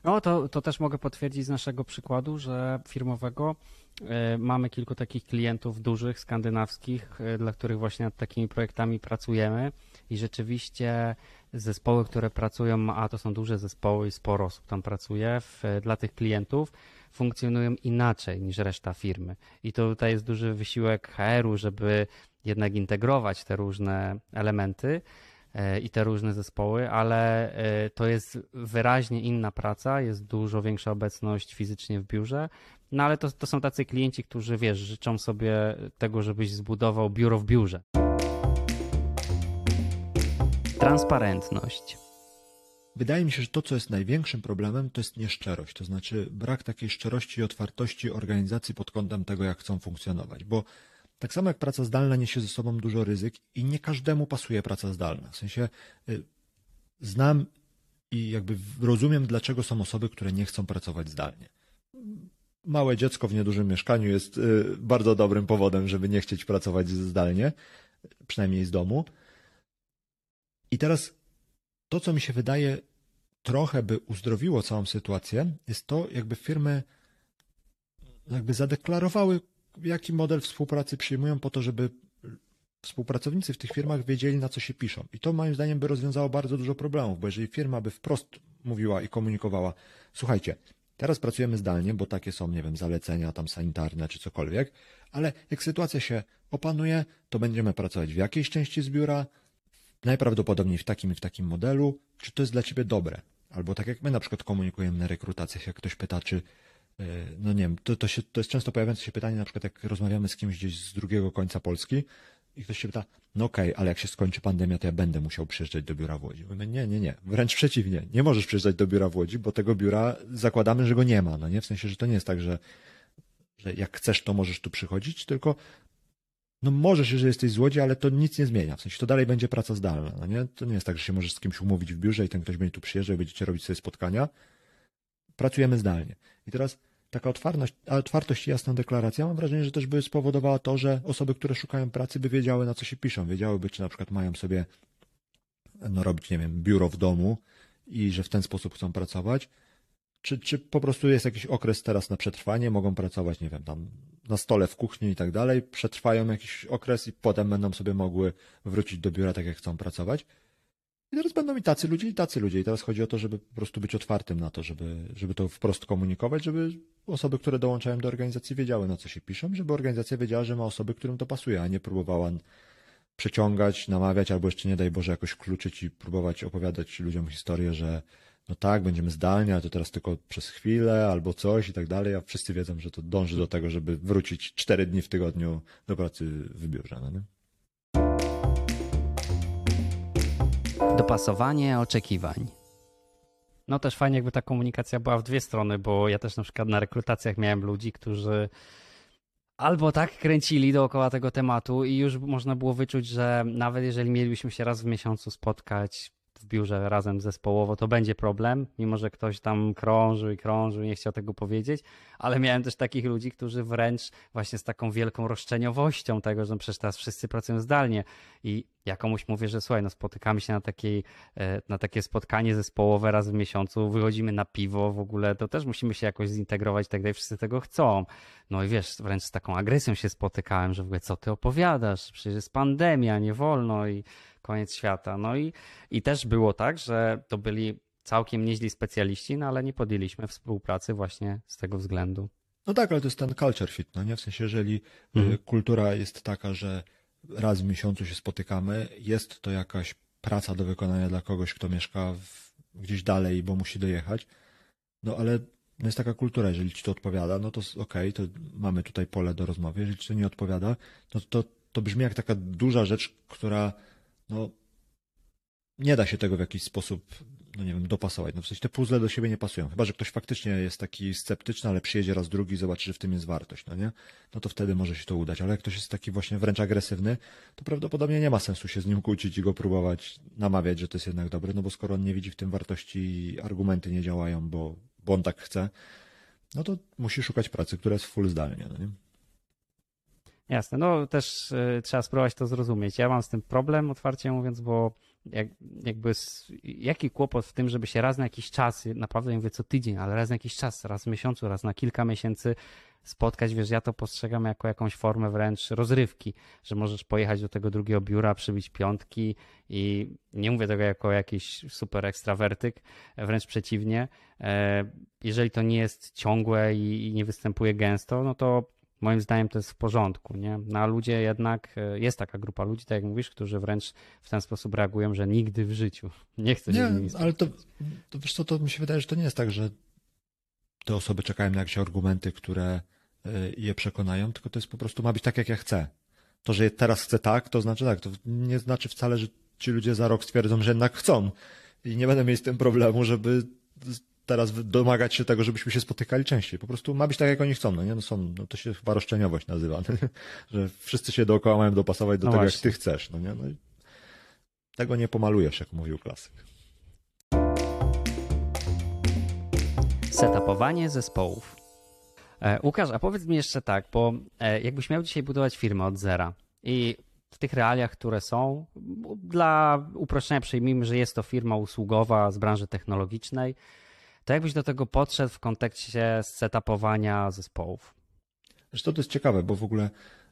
C: No to, to też mogę potwierdzić z naszego przykładu, że firmowego e, mamy kilku takich klientów dużych, skandynawskich, e, dla których właśnie nad takimi projektami pracujemy i rzeczywiście zespoły, które pracują, a to są duże zespoły i sporo osób tam pracuje, w, dla tych klientów funkcjonują inaczej niż reszta firmy. I to tutaj jest duży wysiłek HR-u, żeby jednak integrować te różne elementy. E, i te różne zespoły, ale e, to jest wyraźnie inna praca, jest dużo większa obecność fizycznie w biurze. No ale to, to są tacy klienci, którzy wiesz, życzą sobie tego, żebyś zbudował biuro w biurze. Transparentność.
B: Wydaje mi się, że to, co jest największym problemem, to jest nieszczerość, to znaczy brak takiej szczerości i otwartości organizacji pod kątem tego, jak chcą funkcjonować, bo tak samo jak praca zdalna niesie ze sobą dużo ryzyk i nie każdemu pasuje praca zdalna. W sensie y, znam i jakby rozumiem, dlaczego są osoby, które nie chcą pracować zdalnie. małe dziecko w niedużym mieszkaniu jest y, bardzo dobrym powodem, żeby nie chcieć pracować zdalnie, przynajmniej z domu. I teraz to, co mi się wydaje trochę by uzdrowiło całą sytuację, jest to, jakby firmy jakby zadeklarowały, jaki model współpracy przyjmują po to, żeby współpracownicy w tych firmach wiedzieli, na co się piszą. I to moim zdaniem by rozwiązało bardzo dużo problemów, bo jeżeli firma by wprost mówiła i komunikowała, słuchajcie, teraz pracujemy zdalnie, bo takie są, nie wiem, zalecenia tam sanitarne czy cokolwiek, ale jak sytuacja się opanuje, to będziemy pracować w jakiejś części z biura, najprawdopodobniej w takim i w takim modelu, czy to jest dla ciebie dobre. Albo tak jak my na przykład komunikujemy na rekrutacjach, jak ktoś pyta, czy e, no nie wiem, to, to, się, to jest często pojawiające się pytanie, na przykład jak rozmawiamy z kimś gdzieś z drugiego końca Polski i ktoś się pyta, no okej, okay, ale jak się skończy pandemia, to ja będę musiał przyjeżdżać do biura w Łodzi. Mówimy, nie, nie, nie, wręcz przeciwnie, nie możesz przyjeżdżać do biura w Łodzi, bo tego biura zakładamy, że go nie ma, no nie? W sensie, że to nie jest tak, że, że jak chcesz, to możesz tu przychodzić, tylko no możesz, jeżeli jesteś z Łodzi, ale to nic nie zmienia. W sensie to dalej będzie praca zdalna. No nie? To nie jest tak, że się możesz z kimś umówić w biurze i ten ktoś będzie tu przyjeżdżał i będziecie robić sobie spotkania. Pracujemy zdalnie. I teraz taka otwartość, otwartość i jasna deklaracja, mam wrażenie, że też by spowodowała to, że osoby, które szukają pracy, by wiedziały, na co się piszą. Wiedziałyby, czy na przykład mają sobie no, robić, nie wiem, biuro w domu i że w ten sposób chcą pracować, czy, czy po prostu jest jakiś okres teraz na przetrwanie, mogą pracować, nie wiem, tam na stole w kuchni i tak dalej, przetrwają jakiś okres i potem będą sobie mogły wrócić do biura tak, jak chcą pracować. I teraz będą i tacy ludzie, i tacy ludzie. I teraz chodzi o to, żeby po prostu być otwartym na to, żeby, żeby to wprost komunikować, żeby osoby, które dołączają do organizacji, wiedziały, na co się piszą, żeby organizacja wiedziała, że ma osoby, którym to pasuje, a nie próbowała przeciągać, namawiać, albo jeszcze nie daj Boże jakoś kluczyć i próbować opowiadać ludziom historię, że no tak, będziemy zdalnie, ale to teraz tylko przez chwilę albo coś i tak dalej, a wszyscy wiedzą, że to dąży do tego, żeby wrócić cztery dni w tygodniu do pracy w biurze. No nie?
C: Dopasowanie oczekiwań. No też fajnie, jakby ta komunikacja była w dwie strony, bo ja też na przykład na rekrutacjach miałem ludzi, którzy albo tak kręcili dookoła tego tematu i już można było wyczuć, że nawet jeżeli mielibyśmy się raz w miesiącu spotkać, w biurze razem zespołowo, to będzie problem, mimo że ktoś tam krążył i krążył i nie chciał tego powiedzieć, ale miałem też takich ludzi, którzy wręcz właśnie z taką wielką roszczeniowością tego, że przecież teraz wszyscy pracują zdalnie i ja komuś mówię, że słuchaj, no spotykamy się na, takiej, e, na takie spotkanie zespołowe raz w miesiącu, wychodzimy na piwo w ogóle, to też musimy się jakoś zintegrować i tak dalej, wszyscy tego chcą. No i wiesz, wręcz z taką agresją się spotykałem, że w ogóle co ty opowiadasz, przecież jest pandemia, nie wolno i koniec świata. No i, i też było tak, że to byli całkiem nieźli specjaliści, no ale nie podjęliśmy współpracy właśnie z tego względu.
B: No tak, ale to jest ten culture fit, no nie? W sensie, jeżeli y, mhm. kultura jest taka, że raz w miesiącu się spotykamy, jest to jakaś praca do wykonania dla kogoś, kto mieszka w, gdzieś dalej, bo musi dojechać, no ale no jest taka kultura, jeżeli ci to odpowiada, no to okej, okay, to mamy tutaj pole do rozmowy, jeżeli ci to nie odpowiada, no to, to brzmi jak taka duża rzecz, która no, nie da się tego w jakiś sposób, no nie wiem, dopasować. No w sensie te puzzle do siebie nie pasują. Chyba, że ktoś faktycznie jest taki sceptyczny, ale przyjedzie raz drugi i zobaczy, że w tym jest wartość, no nie? No to wtedy może się to udać. Ale jak ktoś jest taki właśnie wręcz agresywny, to prawdopodobnie nie ma sensu się z nim kłócić i go próbować namawiać, że to jest jednak dobre, no bo skoro on nie widzi w tym wartości i argumenty nie działają, bo, bo on tak chce, no to musi szukać pracy, która jest full zdalnie, no nie?
C: Jasne, no też y, trzeba spróbować to zrozumieć. Ja mam z tym problem, otwarcie mówiąc, bo jak, jakby jaki kłopot w tym, żeby się raz na jakiś czas, naprawdę nie mówię co tydzień, ale raz na jakiś czas, raz w miesiącu, raz na kilka miesięcy spotkać, wiesz, ja to postrzegam jako jakąś formę wręcz rozrywki, że możesz pojechać do tego drugiego biura, przybić piątki i nie mówię tego jako jakiś super ekstrawertyk, wręcz przeciwnie. E, jeżeli to nie jest ciągłe i nie występuje gęsto, no to moim zdaniem to jest w porządku, nie? No a ludzie jednak, e, jest taka grupa ludzi, tak jak mówisz, którzy wręcz w ten sposób reagują, że nigdy w życiu nie chcę się
B: Nie, ale to, to wiesz co, to mi się wydaje, że to nie jest tak, że te osoby czekają na jakieś argumenty, które e, je przekonają, tylko to jest po prostu, ma być tak, jak ja chcę. To, że teraz chcę tak, to znaczy tak. To nie znaczy wcale, że ci ludzie za rok stwierdzą, że jednak chcą. I nie będę mieć z tym problemu, żeby teraz domagać się tego, żebyśmy się spotykali częściej. Po prostu ma być tak, jak oni chcą. No, nie? No są, no to się chyba roszczeniowość nazywa, że wszyscy się dookoła mają dopasować do no tego, właśnie. jak ty chcesz. No, nie? No tego nie pomalujesz, jak mówił klasyk.
C: Setupowanie zespołów. E, Łukasz, a powiedz mi jeszcze tak, bo e, jakbyś miał dzisiaj budować firmę od zera i w tych realiach, które są, dla uproszczenia przyjmijmy, że jest to firma usługowa z branży technologicznej, to jakbyś do tego podszedł w kontekście setupowania zespołów?
B: Zresztą to jest ciekawe, bo w ogóle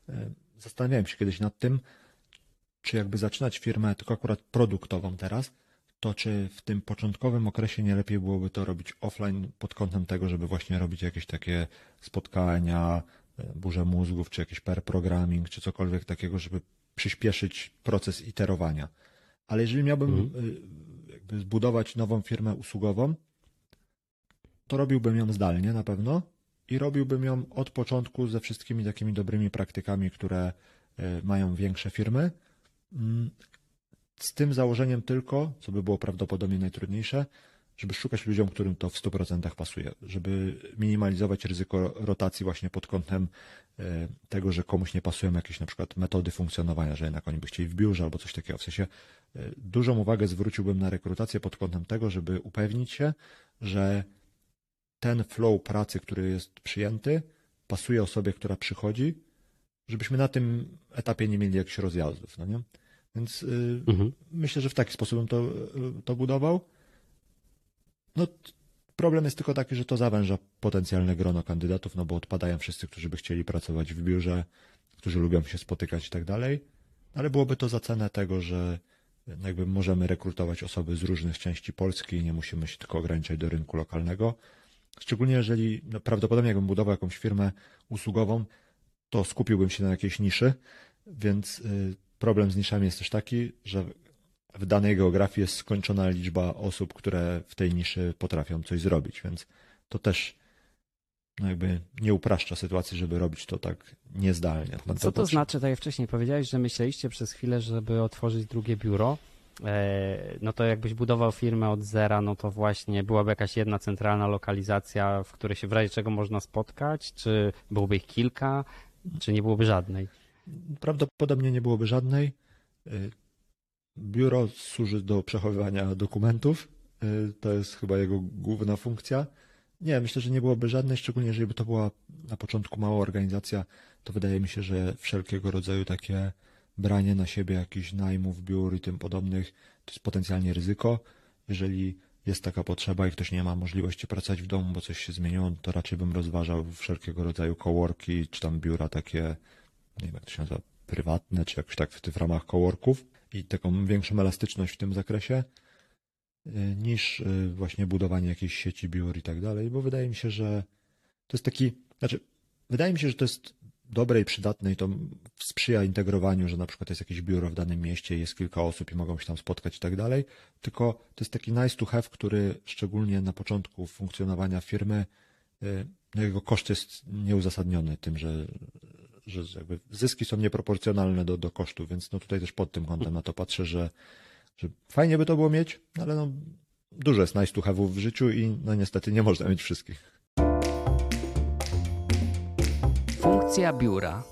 B: e, zastanawiałem się kiedyś nad tym, czy jakby zaczynać firmę tylko akurat produktową teraz, to czy w tym początkowym okresie nie lepiej byłoby to robić offline pod kątem tego, żeby właśnie robić jakieś takie spotkania, e, burze mózgów, czy jakiś pair programming, czy cokolwiek takiego, żeby przyspieszyć proces iterowania. Ale jeżeli miałbym
C: Mhm.
B: e, jakby zbudować nową firmę usługową, to robiłbym ją zdalnie na pewno i robiłbym ją od początku ze wszystkimi takimi dobrymi praktykami, które e, mają większe firmy. Mm, Z tym założeniem tylko, co by było prawdopodobnie najtrudniejsze, żeby szukać ludziom, którym to w 100% pasuje, żeby minimalizować ryzyko rotacji właśnie pod kątem e, tego, że komuś nie pasują jakieś na przykład metody funkcjonowania, że jednak oni by chcieli w biurze albo coś takiego. W sensie e, dużą uwagę zwróciłbym na rekrutację pod kątem tego, żeby upewnić się, że ten flow pracy, który jest przyjęty, pasuje osobie, która przychodzi, żebyśmy na tym etapie nie mieli jakichś rozjazdów, no nie? Więc y,
C: Mhm.
B: myślę, że w taki sposób bym to, y, to budował. No, problem jest tylko taki, że to zawęża potencjalne grono kandydatów, no bo odpadają wszyscy, którzy by chcieli pracować w biurze, którzy lubią się spotykać i tak dalej. Ale byłoby to za cenę tego, że jakby możemy rekrutować osoby z różnych części Polski i nie musimy się tylko ograniczać do rynku lokalnego. Szczególnie jeżeli no, prawdopodobnie jakbym budował jakąś firmę usługową, to skupiłbym się na jakiejś niszy, więc y, problem z niszami jest też taki, że w danej geografii jest skończona liczba osób, które w tej niszy potrafią coś zrobić, więc to też no jakby nie upraszcza sytuacji, żeby robić to tak niezdalnie. Na
C: Co to znaczy, tak jak wcześniej powiedziałeś, że myśleliście przez chwilę, żeby otworzyć drugie biuro? E, No to jakbyś budował firmę od zera, no to właśnie byłaby jakaś jedna centralna lokalizacja, w której się w razie czego można spotkać? Czy byłoby ich kilka? Czy nie byłoby żadnej?
B: Prawdopodobnie nie byłoby żadnej. Y, Biuro służy do przechowywania dokumentów. Y, To jest chyba jego główna funkcja. Nie, myślę, że nie byłoby żadnej, szczególnie jeżeli by to była na początku mała organizacja, to wydaje mi się, że wszelkiego rodzaju takie branie na siebie jakichś najmów, biur i tym podobnych to jest potencjalnie ryzyko. Jeżeli jest taka potrzeba i ktoś nie ma możliwości pracować w domu, bo coś się zmieniło, to raczej bym rozważał wszelkiego rodzaju coworki, czy tam biura takie nie wiem jak to się nazywa, prywatne, czy jakoś tak w, w ramach coworków i taką większą elastyczność w tym zakresie, y, niż y, właśnie budowanie jakiejś sieci biur i tak dalej, bo wydaje mi się, że to jest taki, znaczy, wydaje mi się, że to jest dobre i przydatne i to sprzyja integrowaniu, że na przykład jest jakieś biuro w danym mieście, jest kilka osób i mogą się tam spotkać i tak dalej, tylko to jest taki nice to have, który szczególnie na początku funkcjonowania firmy, y, no jego koszt jest nieuzasadniony tym, że, że jakby zyski są nieproporcjonalne do, do kosztu, więc no tutaj też pod tym kątem na to patrzę, że, że fajnie by to było mieć, no ale no dużo jest nice to have'ów w życiu i no niestety nie można mieć wszystkich.
C: Funkcja biura.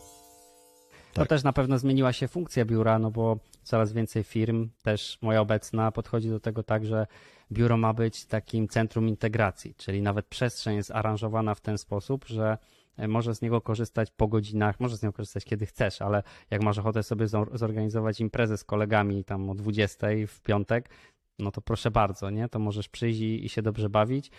C: To
B: Tak.
C: też na pewno zmieniła się funkcja biura, no bo coraz więcej firm, też moja obecna, podchodzi do tego tak, że biuro ma być takim centrum integracji, czyli nawet przestrzeń jest aranżowana w ten sposób, że e, możesz z niego korzystać po godzinach, możesz z niego korzystać kiedy chcesz, ale jak masz ochotę sobie zor- zorganizować imprezę z kolegami tam o 20 w piątek, no to proszę bardzo, nie? To możesz przyjść i się dobrze bawić.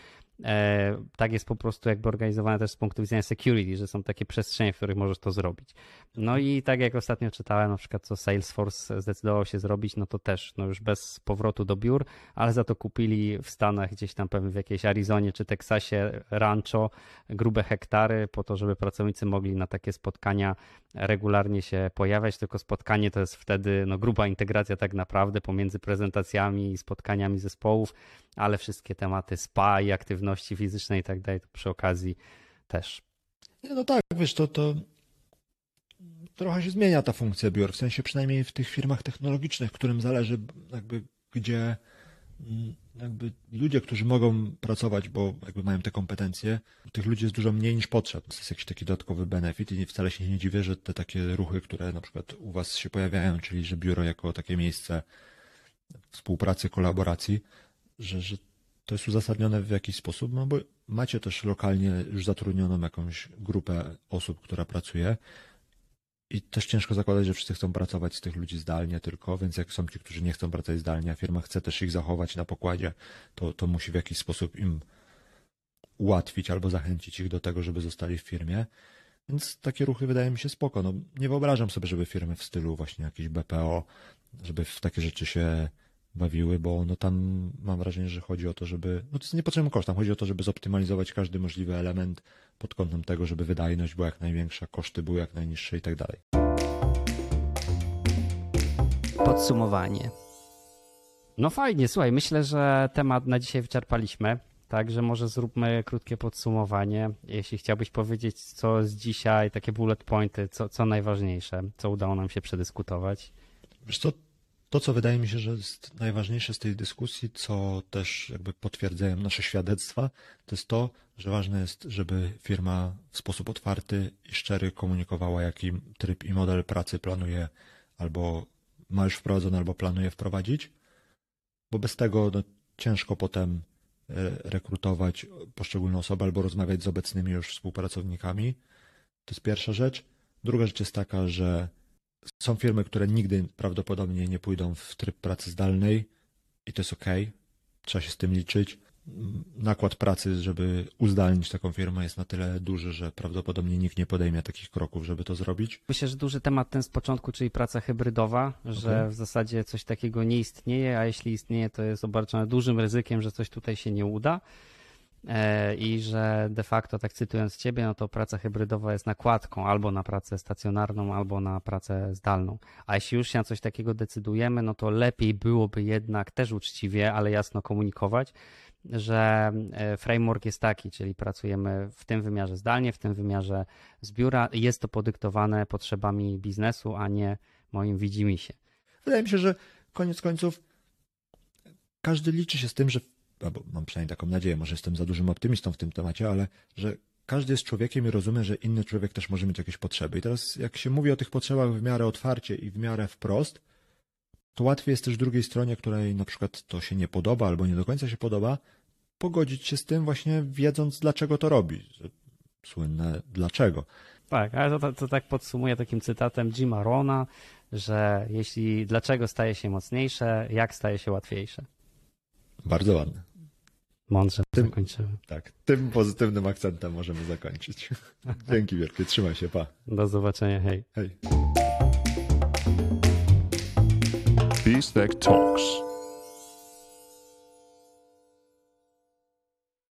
C: E, tak jest po prostu jakby organizowane też z punktu widzenia security, że są takie przestrzenie, w których możesz to zrobić. No i tak jak ostatnio czytałem, na przykład co Salesforce zdecydował się zrobić, no to też no już bez powrotu do biur, ale za to kupili w Stanach gdzieś tam pewnie w jakiejś Arizonie czy Teksasie rancho, grube hektary po to, żeby pracownicy mogli na takie spotkania regularnie się pojawiać, tylko spotkanie to jest wtedy no, gruba integracja tak naprawdę pomiędzy prezentacjami i spotkaniami zespołów, ale wszystkie tematy spa i aktywności fizycznej i tak dalej, to przy okazji też.
B: No tak, wiesz, to, to trochę się zmienia ta funkcja biur, w sensie przynajmniej w tych firmach technologicznych, którym zależy jakby gdzie mm, jakby ludzie, którzy mogą pracować, bo jakby mają te kompetencje, tych ludzi jest dużo mniej niż potrzeb. To jest jakiś taki dodatkowy benefit i wcale się nie dziwię, że te takie ruchy, które na przykład u was się pojawiają, czyli że biuro jako takie miejsce współpracy, kolaboracji, że, że to jest uzasadnione w jakiś sposób, no bo macie też lokalnie już zatrudnioną jakąś grupę osób, która pracuje. I też ciężko zakładać, że wszyscy chcą pracować z tych ludzi zdalnie tylko, więc jak są ci, którzy nie chcą pracować zdalnie, a firma chce też ich zachować na pokładzie, to, to musi w jakiś sposób im ułatwić albo zachęcić ich do tego, żeby zostali w firmie. Więc takie ruchy wydaje mi się spoko. No, nie wyobrażam sobie, żeby firmy w stylu właśnie jakiś BPO, żeby w takie rzeczy się bawiły, bo no tam mam wrażenie, że chodzi o to, żeby, no to jest niepotrzebny koszt, tam chodzi o to, żeby zoptymalizować każdy możliwy element pod kątem tego, żeby wydajność była jak największa, koszty były jak najniższe i tak dalej.
C: Podsumowanie. No fajnie, słuchaj, myślę, że temat na dzisiaj wyczerpaliśmy. Także może zróbmy krótkie podsumowanie. Jeśli chciałbyś powiedzieć, co z dzisiaj, takie bullet pointy, co, co najważniejsze, co udało nam się przedyskutować.
B: Wiesz co, to co wydaje mi się, że jest najważniejsze z tej dyskusji, co też jakby potwierdzają nasze świadectwa, to jest to, że ważne jest, żeby firma w sposób otwarty i szczery komunikowała, jaki tryb i model pracy planuje albo ma już wprowadzony, albo planuje wprowadzić, bo bez tego no, ciężko potem rekrutować poszczególne osoby albo rozmawiać z obecnymi już współpracownikami. To jest pierwsza rzecz. Druga rzecz jest taka, że są firmy, które nigdy prawdopodobnie nie pójdą w tryb pracy zdalnej i to jest ok. Trzeba się z tym liczyć nakład pracy, żeby uzdalnić taką firmę jest na tyle duży, że prawdopodobnie nikt nie podejmie takich kroków, żeby to zrobić.
C: Myślę, że duży temat ten z początku, czyli praca hybrydowa, że okay. w zasadzie coś takiego nie istnieje, a jeśli istnieje, to jest obarczone dużym ryzykiem, że coś tutaj się nie uda. E, I że de facto, tak cytując Ciebie, no to praca hybrydowa jest nakładką albo na pracę stacjonarną, albo na pracę zdalną. A jeśli już się na coś takiego decydujemy, no to lepiej byłoby jednak też uczciwie, ale jasno komunikować, że e, framework jest taki, czyli pracujemy w tym wymiarze zdalnie, w tym wymiarze z biura. Jest to podyktowane potrzebami biznesu, a nie moim widzimisię.
B: Wydaje mi się, że koniec końców każdy liczy się z tym, że, albo mam przynajmniej taką nadzieję, może jestem za dużym optymistą w tym temacie, ale że każdy jest człowiekiem i rozumie, że inny człowiek też może mieć jakieś potrzeby. I teraz, jak się mówi o tych potrzebach w miarę otwarcie i w miarę wprost, to łatwiej jest też drugiej stronie, której na przykład to się nie podoba albo nie do końca się podoba, pogodzić się z tym właśnie wiedząc dlaczego to robi. Słynne dlaczego.
C: Tak, ale to, to tak podsumuję takim cytatem Jima Rona, że jeśli dlaczego staje się mocniejsze, jak staje się łatwiejsze.
B: Bardzo ładne.
C: Mądrze tym, zakończymy.
B: Tak, tym pozytywnym akcentem możemy zakończyć. Dzięki wielkie, trzymaj się, pa.
C: Do zobaczenia, hej.
B: Hej.
A: Peace Talks.